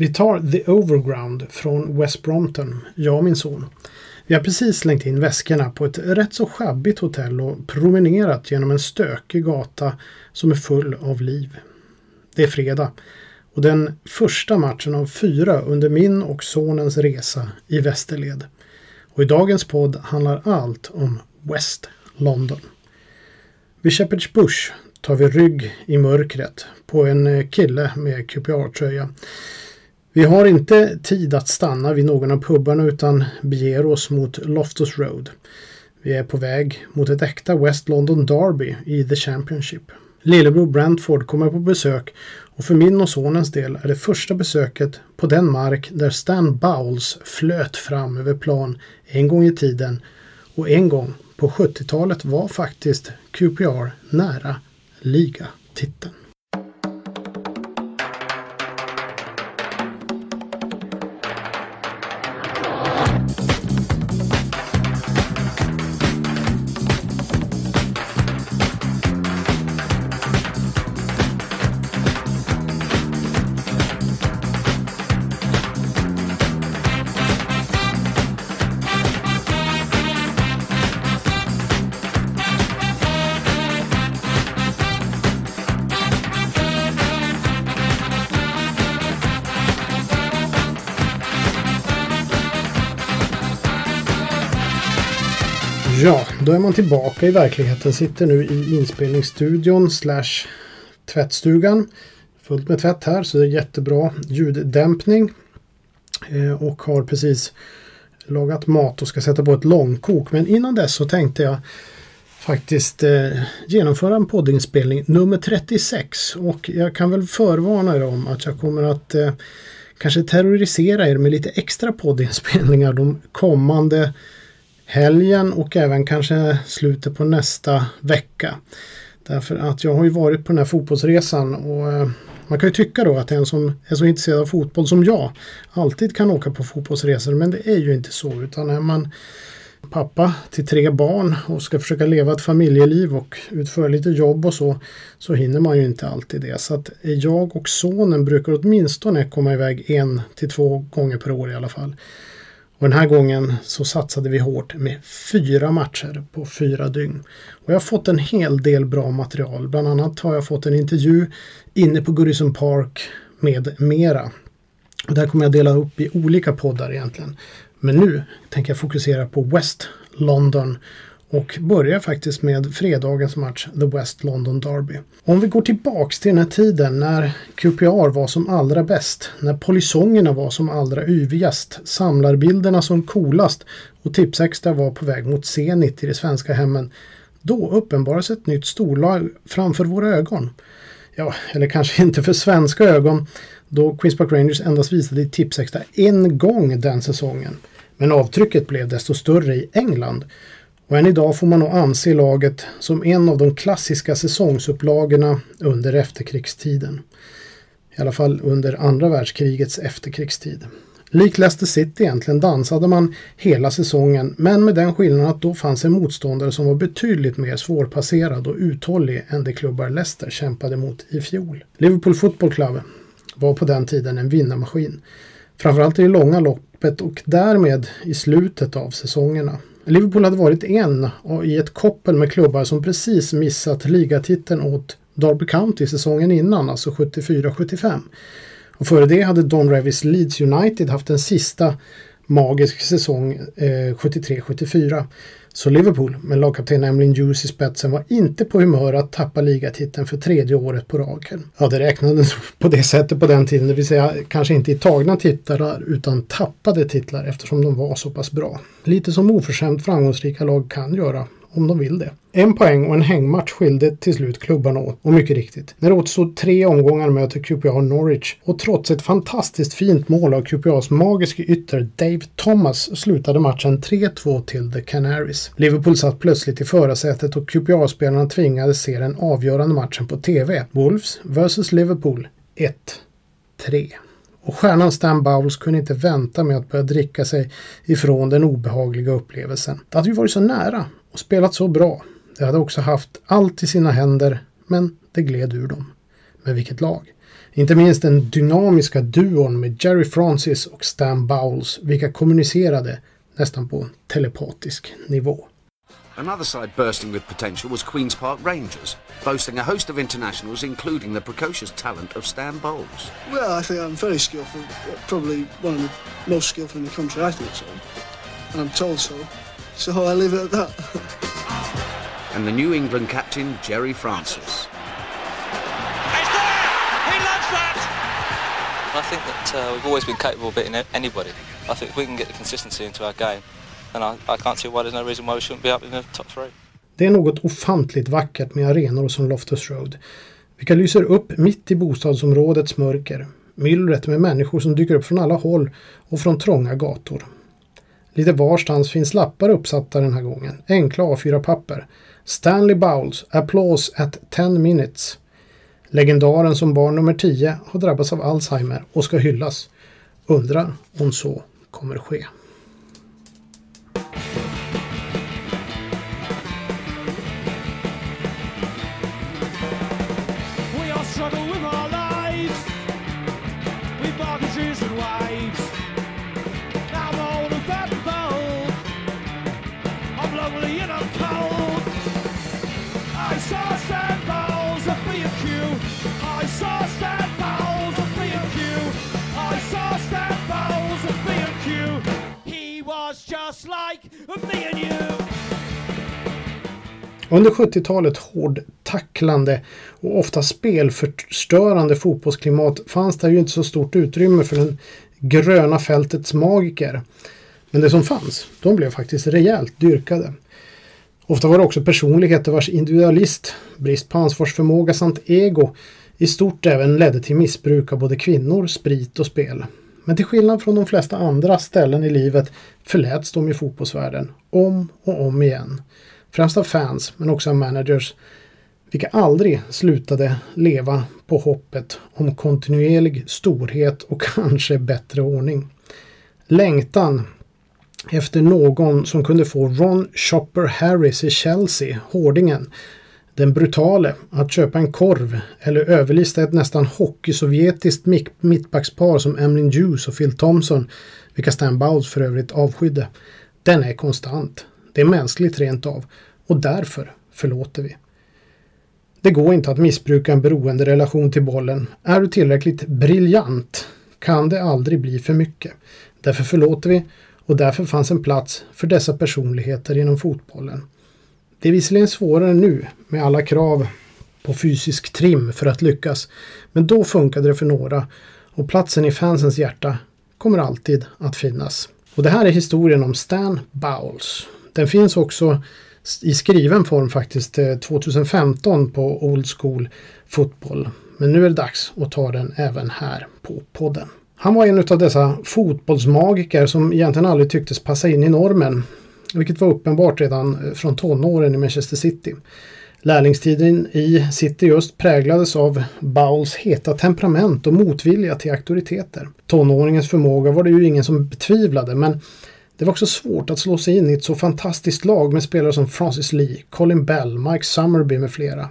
Vi tar The Overground från West Brompton, jag och min son. Vi har precis slängt in väskorna på ett rätt så sjabbigt hotell och promenerat genom en stökig gata som är full av liv. Det är fredag och den första matchen av fyra under min och sonens resa i västerled. Och i dagens podd handlar allt om West London. Vid Shepherd's Bush tar vi rygg i mörkret på en eh, kille med QPR-tröja. Vi har inte tid att stanna vid någon av pubarna utan beger oss mot Loftus Road. Vi är på väg mot ett äkta West London Derby i The Championship. Lillebror Brentford kommer på besök och för min och sonens del är det första besöket på den mark där Stan Bowles flöt fram över plan en gång i tiden och en gång på 70-talet var faktiskt QPR nära ligatiteln. Ja, då är man tillbaka i verkligheten. Sitter nu i inspelningsstudion slash tvättstugan. Fullt med tvätt här så det är jättebra ljuddämpning. Eh, och har precis lagat mat och ska sätta på ett långkok. Men innan dess så tänkte jag faktiskt eh, genomföra en poddinspelning nummer 36. Och jag kan väl förvarna er om att jag kommer att eh, kanske terrorisera er med lite extra poddinspelningar de kommande helgen och även kanske slutet på nästa vecka. Därför att jag har ju varit på den här fotbollsresan och eh, man kan ju tycka då att en som är så intresserad av fotboll som jag alltid kan åka på fotbollsresor men det är ju inte så utan är man pappa till tre barn och ska försöka leva ett familjeliv och utföra lite jobb och så så hinner man ju inte alltid det. Så att jag och sonen brukar åtminstone komma iväg en till två gånger per år i alla fall. Och den här gången så satsade vi hårt med fyra matcher på fyra dygn. Och jag har fått en hel del bra material. Bland annat har jag fått en intervju inne på Goodison Park med mera. Och där kommer jag dela upp i olika poddar egentligen. Men nu tänker jag fokusera på West London och börjar faktiskt med fredagens match, The West London Derby. Om vi går tillbaks till den här tiden när QPR var som allra bäst, när polisongerna var som allra yvigast, samlarbilderna som coolast och Tipsextra var på väg mot Zenit i de svenska hemmen. Då uppenbaras ett nytt storlag framför våra ögon. Ja, eller kanske inte för svenska ögon, då Queens Park Rangers endast visade i Tipsextra en gång den säsongen. Men avtrycket blev desto större i England och än idag får man nog anse laget som en av de klassiska säsongsupplagorna under efterkrigstiden. I alla fall under andra världskrigets efterkrigstid. Likt Leicester City egentligen dansade man hela säsongen men med den skillnaden att då fanns en motståndare som var betydligt mer svårpasserad och uthållig än de klubbar Leicester kämpade mot i fjol. Liverpool Football Club var på den tiden en vinnarmaskin. Framförallt i det långa loppet och därmed i slutet av säsongerna. Liverpool hade varit en i ett koppel med klubbar som precis missat ligatiteln åt Derby County säsongen innan, alltså 74-75. Och före det hade Don Revis Leeds United haft en sista magisk säsong eh, 73-74. Så Liverpool med lagkapten Emlyn Hughes i spetsen var inte på humör att tappa ligatiteln för tredje året på raken. Ja, det räknades på det sättet på den tiden, det vill säga kanske inte i tagna titlar utan tappade titlar eftersom de var så pass bra. Lite som oförskämt framgångsrika lag kan göra om de vill det. En poäng och en hängmatch skilde till slut klubbarna åt och mycket riktigt. När det återstod tre omgångar möter QPR Norwich och trots ett fantastiskt fint mål av QPRs magiske ytter Dave Thomas slutade matchen 3-2 till The Canaries. Liverpool satt plötsligt i förarsätet och QPR-spelarna tvingades se den avgörande matchen på TV. Wolves vs Liverpool 1-3. Och stjärnan Stan Bowles kunde inte vänta med att börja dricka sig ifrån den obehagliga upplevelsen. Det hade ju varit så nära och spelat så bra. De hade också haft allt i sina händer, men det gled ur dem. Men vilket lag! Inte minst den dynamiska duon med Jerry Francis och Stan Bowles, vilka kommunicerade nästan på telepatisk nivå. Another side bursting with potential was Queen's Park Rangers, boasting a host of internationals, including the precocious talent of Stan Bowles. Well, I think I'm very skillful, probably one of the most skillful in the country, I think so. And I'm told so. So I leave it at that. and the New England captain, Jerry Francis. It's there! He loves that! I think that uh, we've always been capable of beating anybody. I think we can get the consistency into our game. And I, I can't see why there's no reason why we shouldn't be up in the top three. Det är något ofantligt vackert med arenor som Loftus Road. Vilka lyser upp mitt i bostadsområdets mörker. Myllret med människor som dyker upp från alla håll och från trånga gator. Lite varstans finns lappar uppsatta den här gången. Enkla A4-papper. Stanley Bowles, applause at 10 minutes. Legendaren som barn nummer 10 har drabbats av Alzheimer och ska hyllas. Undrar om så kommer ske. Under 70-talet hård tacklande och ofta spelförstörande fotbollsklimat fanns det ju inte så stort utrymme för den gröna fältets magiker. Men det som fanns, de blev faktiskt rejält dyrkade. Ofta var det också personligheter vars individualist, brist på ansvarsförmåga samt ego i stort även ledde till missbruk av både kvinnor, sprit och spel. Men till skillnad från de flesta andra ställen i livet förläts de i fotbollsvärlden om och om igen. Främst av fans men också av managers vilka aldrig slutade leva på hoppet om kontinuerlig storhet och kanske bättre ordning. Längtan efter någon som kunde få Ron Chopper Harris i Chelsea, hårdingen, den brutale, att köpa en korv eller överlista ett nästan hockeysovjetiskt mittbackspar som Emlyn Hughes och Phil Thompson, vilka Stan Bowles för övrigt avskydde. Den är konstant. Det är mänskligt rent av och därför förlåter vi. Det går inte att missbruka en beroende relation till bollen. Är du tillräckligt briljant kan det aldrig bli för mycket. Därför förlåter vi och därför fanns en plats för dessa personligheter inom fotbollen. Det är visserligen svårare nu med alla krav på fysisk trim för att lyckas, men då funkade det för några och platsen i fansens hjärta kommer alltid att finnas. Och det här är historien om Stan Bowles. Den finns också i skriven form faktiskt eh, 2015 på Old School Football. Men nu är det dags att ta den även här på podden. Han var en av dessa fotbollsmagiker som egentligen aldrig tycktes passa in i normen. Vilket var uppenbart redan eh, från tonåren i Manchester City. Lärlingstiden i City just präglades av Bowles heta temperament och motvilja till auktoriteter. Tonåringens förmåga var det ju ingen som betvivlade men det var också svårt att slå sig in i ett så fantastiskt lag med spelare som Francis Lee, Colin Bell, Mike Summerby med flera.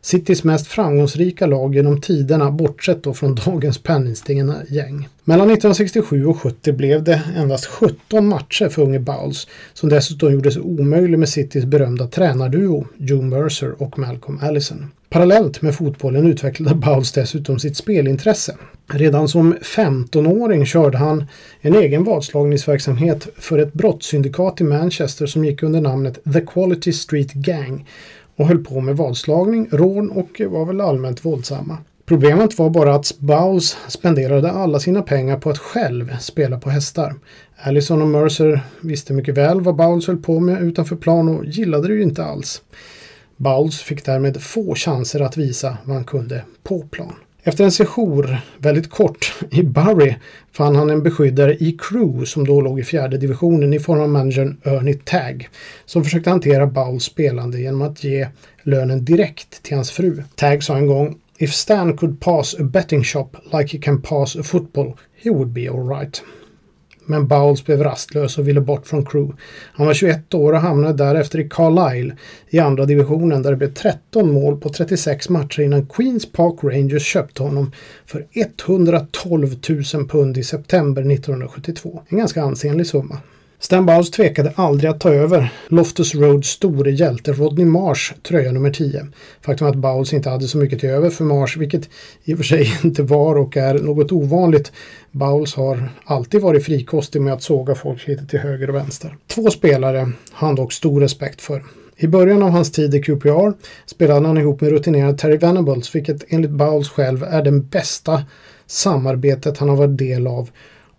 Citys mest framgångsrika lag genom tiderna bortsett då från dagens penningstinna gäng. Mellan 1967 och 70 blev det endast 17 matcher för unge Bowles som dessutom gjordes omöjlig med Citys berömda tränarduo Joe Mercer och Malcolm Allison. Parallellt med fotbollen utvecklade Bowles dessutom sitt spelintresse. Redan som 15-åring körde han en egen vadslagningsverksamhet för ett brottssyndikat i Manchester som gick under namnet The Quality Street Gang och höll på med vadslagning, rån och var väl allmänt våldsamma. Problemet var bara att Bowles spenderade alla sina pengar på att själv spela på hästar. Allison och Mercer visste mycket väl vad Bowles höll på med utanför plan och gillade det ju inte alls. Bowles fick därmed få chanser att visa vad han kunde på plan. Efter en sejour, väldigt kort, i Bury fann han en beskyddare i Crew som då låg i fjärde divisionen i form av managern Ernie Tagg som försökte hantera Bowles spelande genom att ge lönen direkt till hans fru. Tagg sa en gång If Stan could pass a betting shop like he can pass a football, he would be alright men Bowles blev rastlös och ville bort från Crew. Han var 21 år och hamnade därefter i Carlisle i andra divisionen där det blev 13 mål på 36 matcher innan Queens Park Rangers köpte honom för 112 000 pund i september 1972. En ganska ansenlig summa. Stan Bowles tvekade aldrig att ta över Loftus Roads store hjälte Rodney Marsh tröja nummer 10. Faktum är att Bowles inte hade så mycket till över för Marsh, vilket i och för sig inte var och är något ovanligt. Bowles har alltid varit frikostig med att såga folk lite till höger och vänster. Två spelare har han dock stor respekt för. I början av hans tid i QPR spelade han ihop med rutinerade Terry Venables, vilket enligt Bowles själv är den bästa samarbetet han har varit del av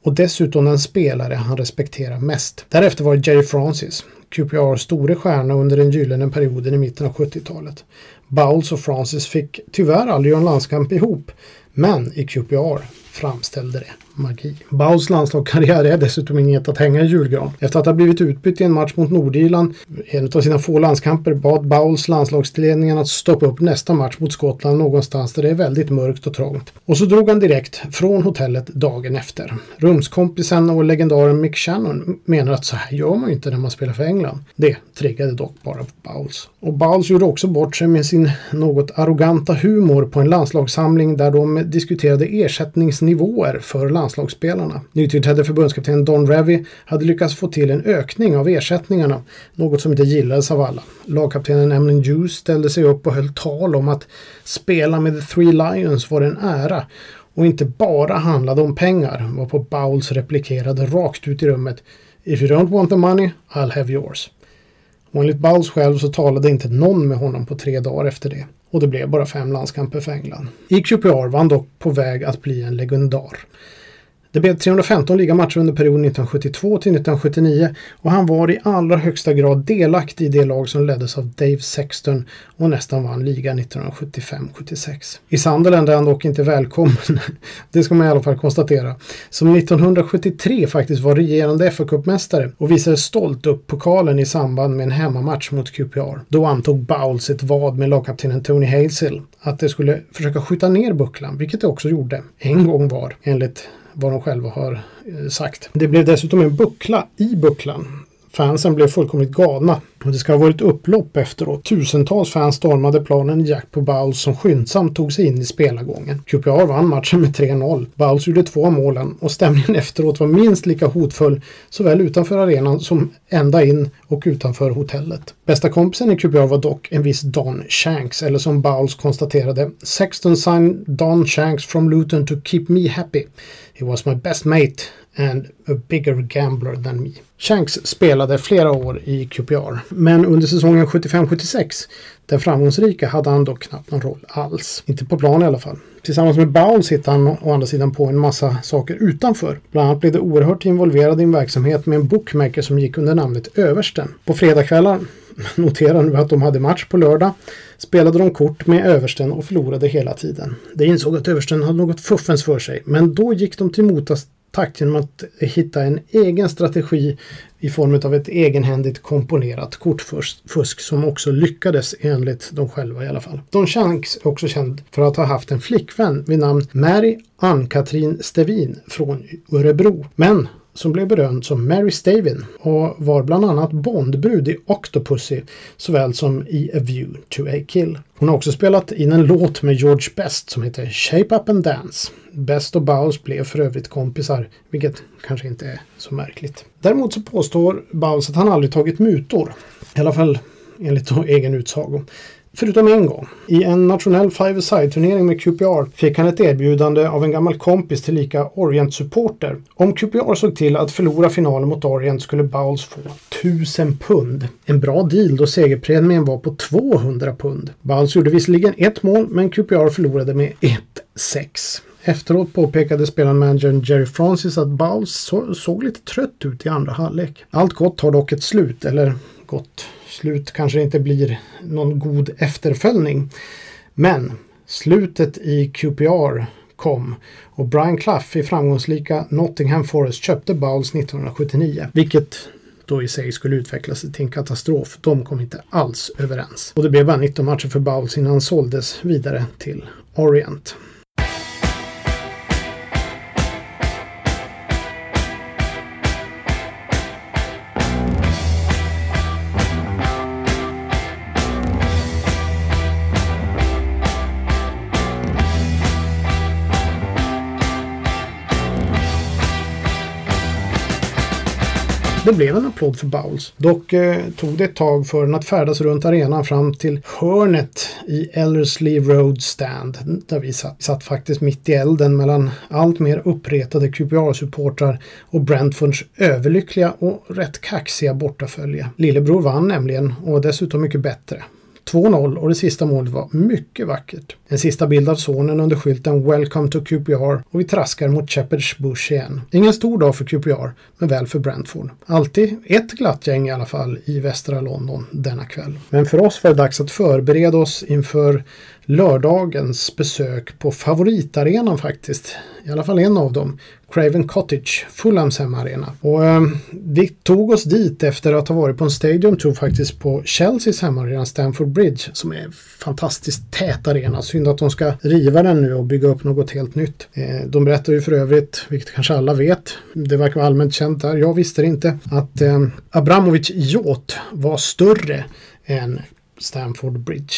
och dessutom den spelare han respekterar mest. Därefter var det Jerry Francis, QPRs store stjärna under den gyllene perioden i mitten av 70-talet. Bowles och Francis fick tyvärr aldrig göra en landskamp ihop, men i QPR framställde det magi. Baus landslagskarriär är dessutom inget att hänga i julgran. Efter att ha blivit utbytt i en match mot Nordirland, en av sina få landskamper, bad Bauls landslagsledningen att stoppa upp nästa match mot Skottland någonstans där det är väldigt mörkt och trångt. Och så drog han direkt från hotellet dagen efter. Rumskompisen och legendaren Mick Shannon menar att så här gör man ju inte när man spelar för England. Det triggade dock bara Bowles. Och Bowles gjorde också bort sig med sin något arroganta humor på en landslagssamling där de diskuterade ersättningsnivåer för landslaget landslagsspelarna. Nytillträdde förbundskapten Don Revy hade lyckats få till en ökning av ersättningarna, något som inte gillades av alla. Lagkaptenen Emlyn Hughes ställde sig upp och höll tal om att spela med The Three Lions var en ära och inte bara handlade om pengar, varpå Bowles replikerade rakt ut i rummet If you don't want the money, I'll have yours. Och enligt Bowles själv så talade inte någon med honom på tre dagar efter det. Och det blev bara fem landskamper för England. I QPR var han dock på väg att bli en legendar. Det blev 315 ligamatcher under perioden 1972 till 1979 och han var i allra högsta grad delaktig i det lag som leddes av Dave Sexton och nästan vann ligan 1975-76. I Sunderland är han dock inte välkommen, det ska man i alla fall konstatera, som 1973 faktiskt var regerande FA-cupmästare och visade stolt upp pokalen i samband med en hemmamatch mot QPR. Då antog Bowles ett vad med lagkaptenen Tony Hazel att det skulle försöka skjuta ner bucklan, vilket det också gjorde. En gång var, enligt vad de själva har eh, sagt. Det blev dessutom en buckla i bucklan. Fansen blev fullkomligt galna och det ska ha varit upplopp efteråt. Tusentals fans stormade planen i jakt på Bowles som skyndsamt tog sig in i spelargången. QPR vann matchen med 3-0. Bowles gjorde två målen och stämningen efteråt var minst lika hotfull såväl utanför arenan som ända in och utanför hotellet. Bästa kompisen i QPR var dock en viss Don Shanks, eller som Bowles konstaterade Sexton signed Don Shanks from Luton to keep me happy. He was my best mate and a bigger gambler than me. Shanks spelade flera år i QPR, men under säsongen 75-76, den framgångsrika, hade han dock knappt någon roll alls. Inte på plan i alla fall. Tillsammans med Bowles hittade han å andra sidan på en massa saker utanför. Bland annat blev det oerhört involverad i en verksamhet med en bookmaker som gick under namnet Översten. På fredagskvällar, notera nu att de hade match på lördag, spelade de kort med Översten och förlorade hela tiden. De insåg att Översten hade något fuffens för sig, men då gick de till motas takt genom att hitta en egen strategi i form av ett egenhändigt komponerat kortfusk som också lyckades enligt dem själva i alla fall. Don Shanks är också känd för att ha haft en flickvän vid namn Mary Ann-Katrin Stevin från Örebro. Men som blev berömd som Mary Stavin och var bland annat Bondbrud i Octopussy såväl som i A View to a Kill. Hon har också spelat in en låt med George Best som heter Shape Up and Dance. Best och Bowles blev för övrigt kompisar, vilket kanske inte är så märkligt. Däremot så påstår Bowles att han aldrig tagit mutor. I alla fall enligt egen utsago. Förutom en gång. I en nationell five-a-side-turnering med QPR fick han ett erbjudande av en gammal kompis till lika Orient-supporter. Om QPR såg till att förlora finalen mot Orient skulle Bowles få 1000 pund. En bra deal då segerpremien var på 200 pund. Bowles gjorde visserligen ett mål men QPR förlorade med 1-6. Efteråt påpekade spelarmanagern Jerry Francis att Bowles så, såg lite trött ut i andra halvlek. Allt gott har dock ett slut, eller gott slut kanske inte blir någon god efterföljning. Men slutet i QPR kom och Brian Clough i framgångsrika Nottingham Forest köpte Bowles 1979, vilket då i sig skulle utveckla sig till en katastrof. De kom inte alls överens. Och det blev bara 19 matcher för Bowles innan han såldes vidare till Orient. Det blev en applåd för Bowles. Dock eh, tog det ett tag för den att färdas runt arenan fram till hörnet i Ellerslie Road Stand. Där vi satt. Satt faktiskt mitt i elden mellan allt mer uppretade QPR-supportrar och Brentfords överlyckliga och rätt kaxiga bortafölje. Lillebror vann nämligen och var dessutom mycket bättre. 2-0 och det sista målet var mycket vackert. En sista bild av sonen under skylten “Welcome to QPR” och vi traskar mot Shepherd's Bush igen. Ingen stor dag för QPR, men väl för Brentford. Alltid ett glatt gäng i alla fall i västra London denna kväll. Men för oss var det dags att förbereda oss inför lördagens besök på favoritarenan faktiskt. I alla fall en av dem. Craven Cottage, Fulhams hemmaarena. Och eh, vi tog oss dit efter att ha varit på en Stadium Tour faktiskt på Chelseas hemmaarena Stamford Bridge som är en fantastiskt tät arena. Synd att de ska riva den nu och bygga upp något helt nytt. Eh, de berättar ju för övrigt, vilket kanske alla vet, det verkar vara allmänt känt där, jag visste det inte, att eh, Abramovic yacht var större än Stamford Bridge.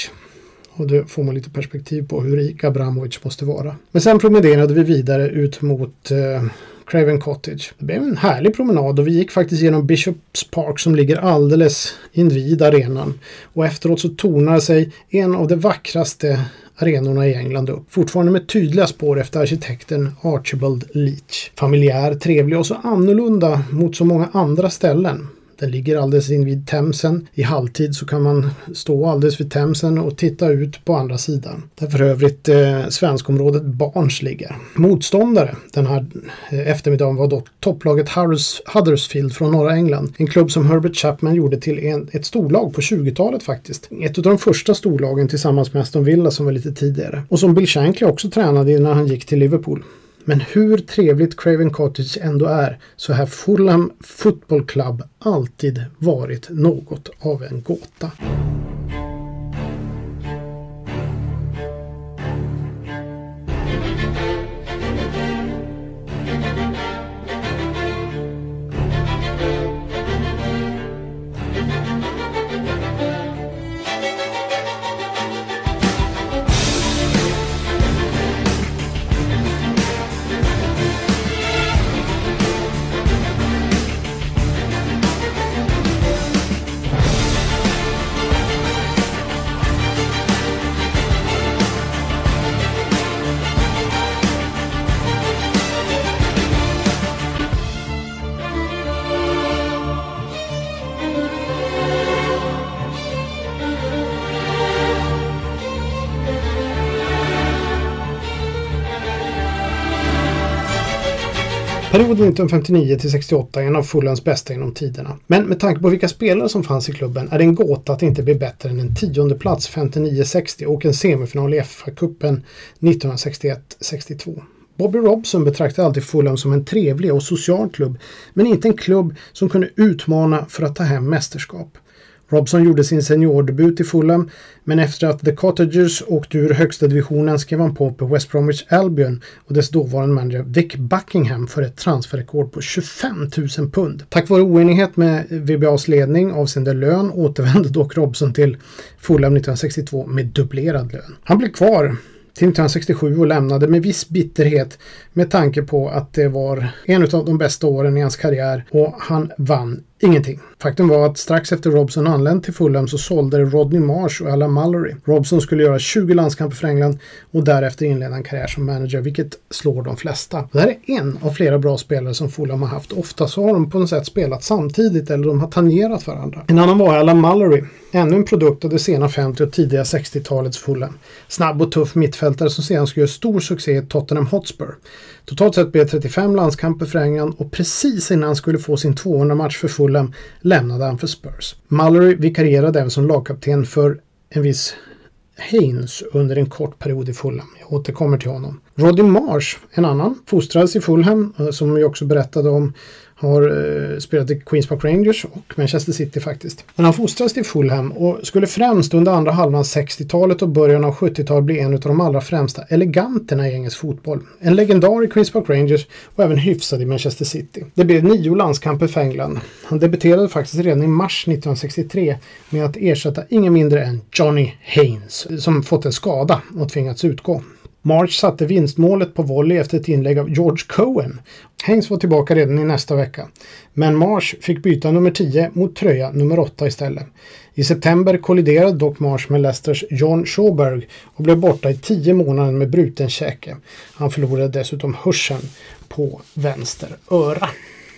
Och det får man lite perspektiv på hur rik Abramovic måste vara. Men sen promenerade vi vidare ut mot eh, Craven Cottage. Det blev en härlig promenad och vi gick faktiskt genom Bishops Park som ligger alldeles invid arenan. Och efteråt så tornar sig en av de vackraste arenorna i England upp. Fortfarande med tydliga spår efter arkitekten Archibald Leach. Familjär, trevlig och så annorlunda mot så många andra ställen. Den ligger alldeles invid Themsen. I halvtid så kan man stå alldeles vid Themsen och titta ut på andra sidan. Där för övrigt eh, svenskområdet Barns ligger. Motståndare den här eh, eftermiddagen var dock topplaget Harris, Huddersfield från norra England. En klubb som Herbert Chapman gjorde till en, ett storlag på 20-talet faktiskt. Ett av de första storlagen tillsammans med Aston Villa som var lite tidigare. Och som Bill Shankly också tränade när han gick till Liverpool. Men hur trevligt Craven Cottage ändå är så har Fulham Football Club alltid varit något av en gåta. Perioden 1959 till 68 är en av Fulhams bästa genom tiderna. Men med tanke på vilka spelare som fanns i klubben är det en gåta att det inte blir bättre än en tionde plats 59-60 och en semifinal i FA-cupen 1961-62. Bobby Robson betraktade alltid Fulham som en trevlig och social klubb, men inte en klubb som kunde utmana för att ta hem mästerskap. Robson gjorde sin seniordebut i Fulham, men efter att The Cottagers åkte ur högsta divisionen skrev han på på West Bromwich Albion och dess dåvarande manager Vic Buckingham för ett transferrekord på 25 000 pund. Tack vare oenighet med VBAs ledning avseende lön återvände dock Robson till Fulham 1962 med dubblerad lön. Han blev kvar till 1967 och lämnade med viss bitterhet med tanke på att det var en av de bästa åren i hans karriär och han vann ingenting. Faktum var att strax efter Robson anlänt till Fulham så sålde Rodney Marsh och Alan Mallory. Robson skulle göra 20 landskamper för England och därefter inleda en karriär som manager, vilket slår de flesta. Det här är en av flera bra spelare som Fulham har haft. Ofta så har de på något sätt spelat samtidigt eller de har tangerat varandra. En annan var Alan Mallory. Ännu en produkt av det sena 50 och tidiga 60-talets Fulham. Snabb och tuff mittfältare som sedan skulle göra stor succé i Tottenham Hotspur. Totalt sett blev 35 landskamper för England och precis innan han skulle få sin 200 match för Fulham lämnade han för Spurs. Mallory vikarierade även som lagkapten för en viss Haynes under en kort period i Fulham. Jag återkommer till honom. Roddy Marsh, en annan, fostrades i Fulham eh, som vi också berättade om har eh, spelat i Queens Park Rangers och Manchester City faktiskt. Men han fostrades till Fulham och skulle främst under andra halvan 60-talet och början av 70-talet bli en av de allra främsta eleganterna i engelsk fotboll. En legendar i Queens Park Rangers och även hyfsad i Manchester City. Det blev nio landskamper för England. Han debuterade faktiskt redan i mars 1963 med att ersätta ingen mindre än Johnny Haynes som fått en skada och tvingats utgå. March satte vinstmålet på volley efter ett inlägg av George Cohen. Haynes var tillbaka redan i nästa vecka. Men Marsh fick byta nummer 10 mot tröja nummer 8 istället. I september kolliderade dock Marsh med Leicesters John Schaberg och blev borta i 10 månader med bruten käke. Han förlorade dessutom hörseln på vänster öra.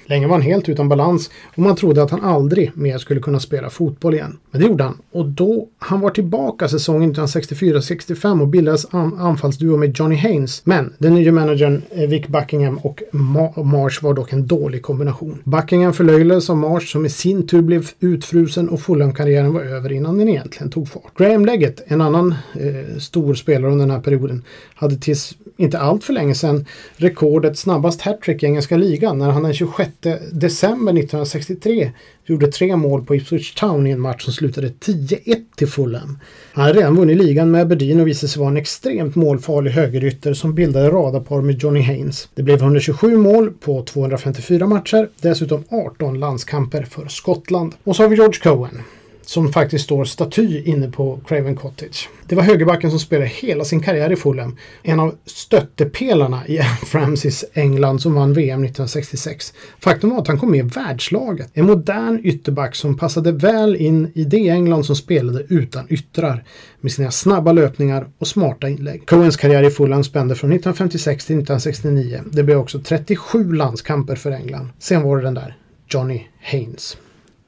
Länge var han helt utan balans och man trodde att han aldrig mer skulle kunna spela fotboll igen. Men det gjorde han och då han var tillbaka säsongen 1964-65 och bildades an anfallsduo med Johnny Haynes. Men den nya managern eh, Vic Buckingham och Ma Marsh var dock en dålig kombination. Buckingham förlöjligades av Marsh som i sin tur blev utfrusen och Fulham-karriären var över innan den egentligen tog fart. Graham Leggett, en annan eh, stor spelare under den här perioden, hade tills inte allt för länge sedan rekordet snabbast hattrick i engelska ligan när han den 26 december 1963 gjorde tre mål på Ipswich Town i en match som slutade 10-1 till Fulham. Han hade redan vunnit ligan med Aberdeen och visade sig vara en extremt målfarlig högerytter som bildade radarpar med Johnny Haynes. Det blev 127 mål på 254 matcher, dessutom 18 landskamper för Skottland. Och så har vi George Cohen som faktiskt står staty inne på Craven Cottage. Det var högerbacken som spelade hela sin karriär i Fulham. En av stöttepelarna i Francis England som vann VM 1966. Faktum var att han kom med i världslaget. En modern ytterback som passade väl in i det England som spelade utan yttrar. Med sina snabba löpningar och smarta inlägg. Coens karriär i Fulham spände från 1956 till 1969. Det blev också 37 landskamper för England. Sen var det den där Johnny Haynes.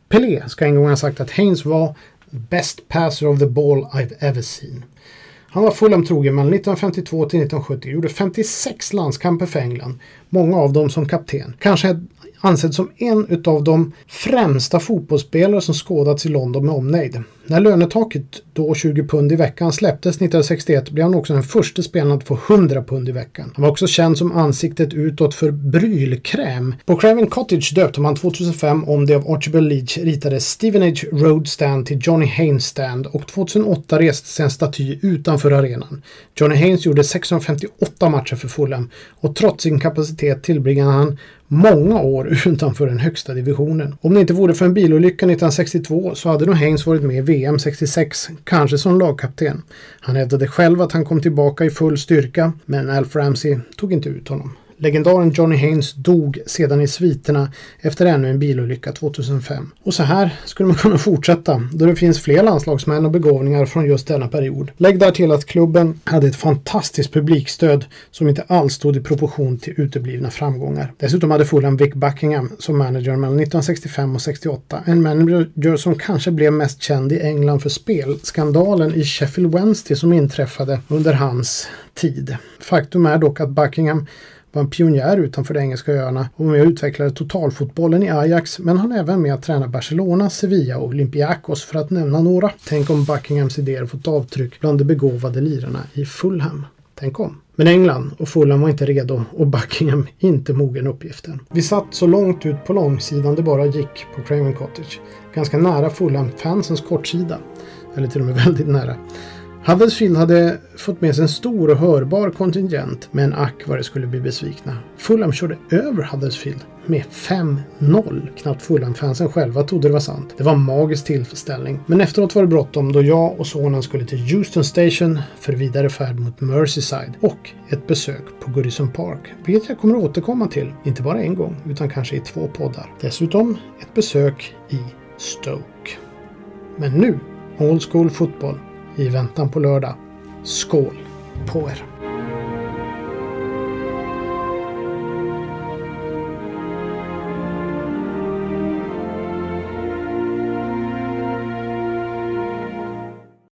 Pelé ska en gång ha sagt att Haynes var best passer of the ball I've ever seen. Han var Fulham trogen mellan 1952 till 1970 gjorde 56 landskamper för England. Många av dem som kapten. Kanske ansedd som en av de främsta fotbollsspelare som skådats i London med omnejd. När lönetaket, då 20 pund i veckan, släpptes 1961 blev han också den första spelaren att få 100 pund i veckan. Han var också känd som ansiktet utåt för brylkräm. På Craven Cottage döpte man 2005 om det av Archibald Leach ritade Stevenage Road Stand till Johnny Haynes Stand och 2008 restes en staty utanför arenan. Johnny Haynes gjorde 658 matcher för Fulham och trots sin kapacitet tillbringade han många år utanför den högsta divisionen. Om det inte vore för en bilolycka 1962 så hade nog Haynes varit med i VM 66, kanske som lagkapten. Han hävdade själv att han kom tillbaka i full styrka, men Alf Ramsey tog inte ut honom. Legendaren Johnny Haynes dog sedan i sviterna efter ännu en bilolycka 2005. Och så här skulle man kunna fortsätta då det finns fler landslagsmän och begåvningar från just denna period. Lägg där till att klubben hade ett fantastiskt publikstöd som inte alls stod i proportion till uteblivna framgångar. Dessutom hade Fulham Vic Buckingham som manager mellan 1965 och 68. En manager som kanske blev mest känd i England för spelskandalen i Sheffield Wednesday som inträffade under hans tid. Faktum är dock att Buckingham var en pionjär utanför de engelska öarna och med och utvecklade totalfotbollen i Ajax men han är även med att träna Barcelona, Sevilla och Olympiakos för att nämna några. Tänk om Buckinghams idéer fått avtryck bland de begåvade lirarna i Fulham. Tänk om. Men England och Fulham var inte redo och Buckingham inte mogen uppgiften. Vi satt så långt ut på långsidan det bara gick på Craven Cottage. Ganska nära Fulham-fansens kortsida. Eller till och med väldigt nära. Huddersfield hade fått med sig en stor och hörbar kontingent, men ack vad det skulle bli besvikna. Fulham körde över Huddersfield med 5-0. Knappt Fulham-fansen själva trodde det var sant. Det var en magisk tillställning. Men efteråt var det bråttom då jag och sonen skulle till Houston Station för vidare färd mot Merseyside och ett besök på Goodison Park, vilket jag kommer återkomma till, inte bara en gång, utan kanske i två poddar. Dessutom ett besök i Stoke. Men nu, Old School Fotboll i väntan på lördag. Skål på er!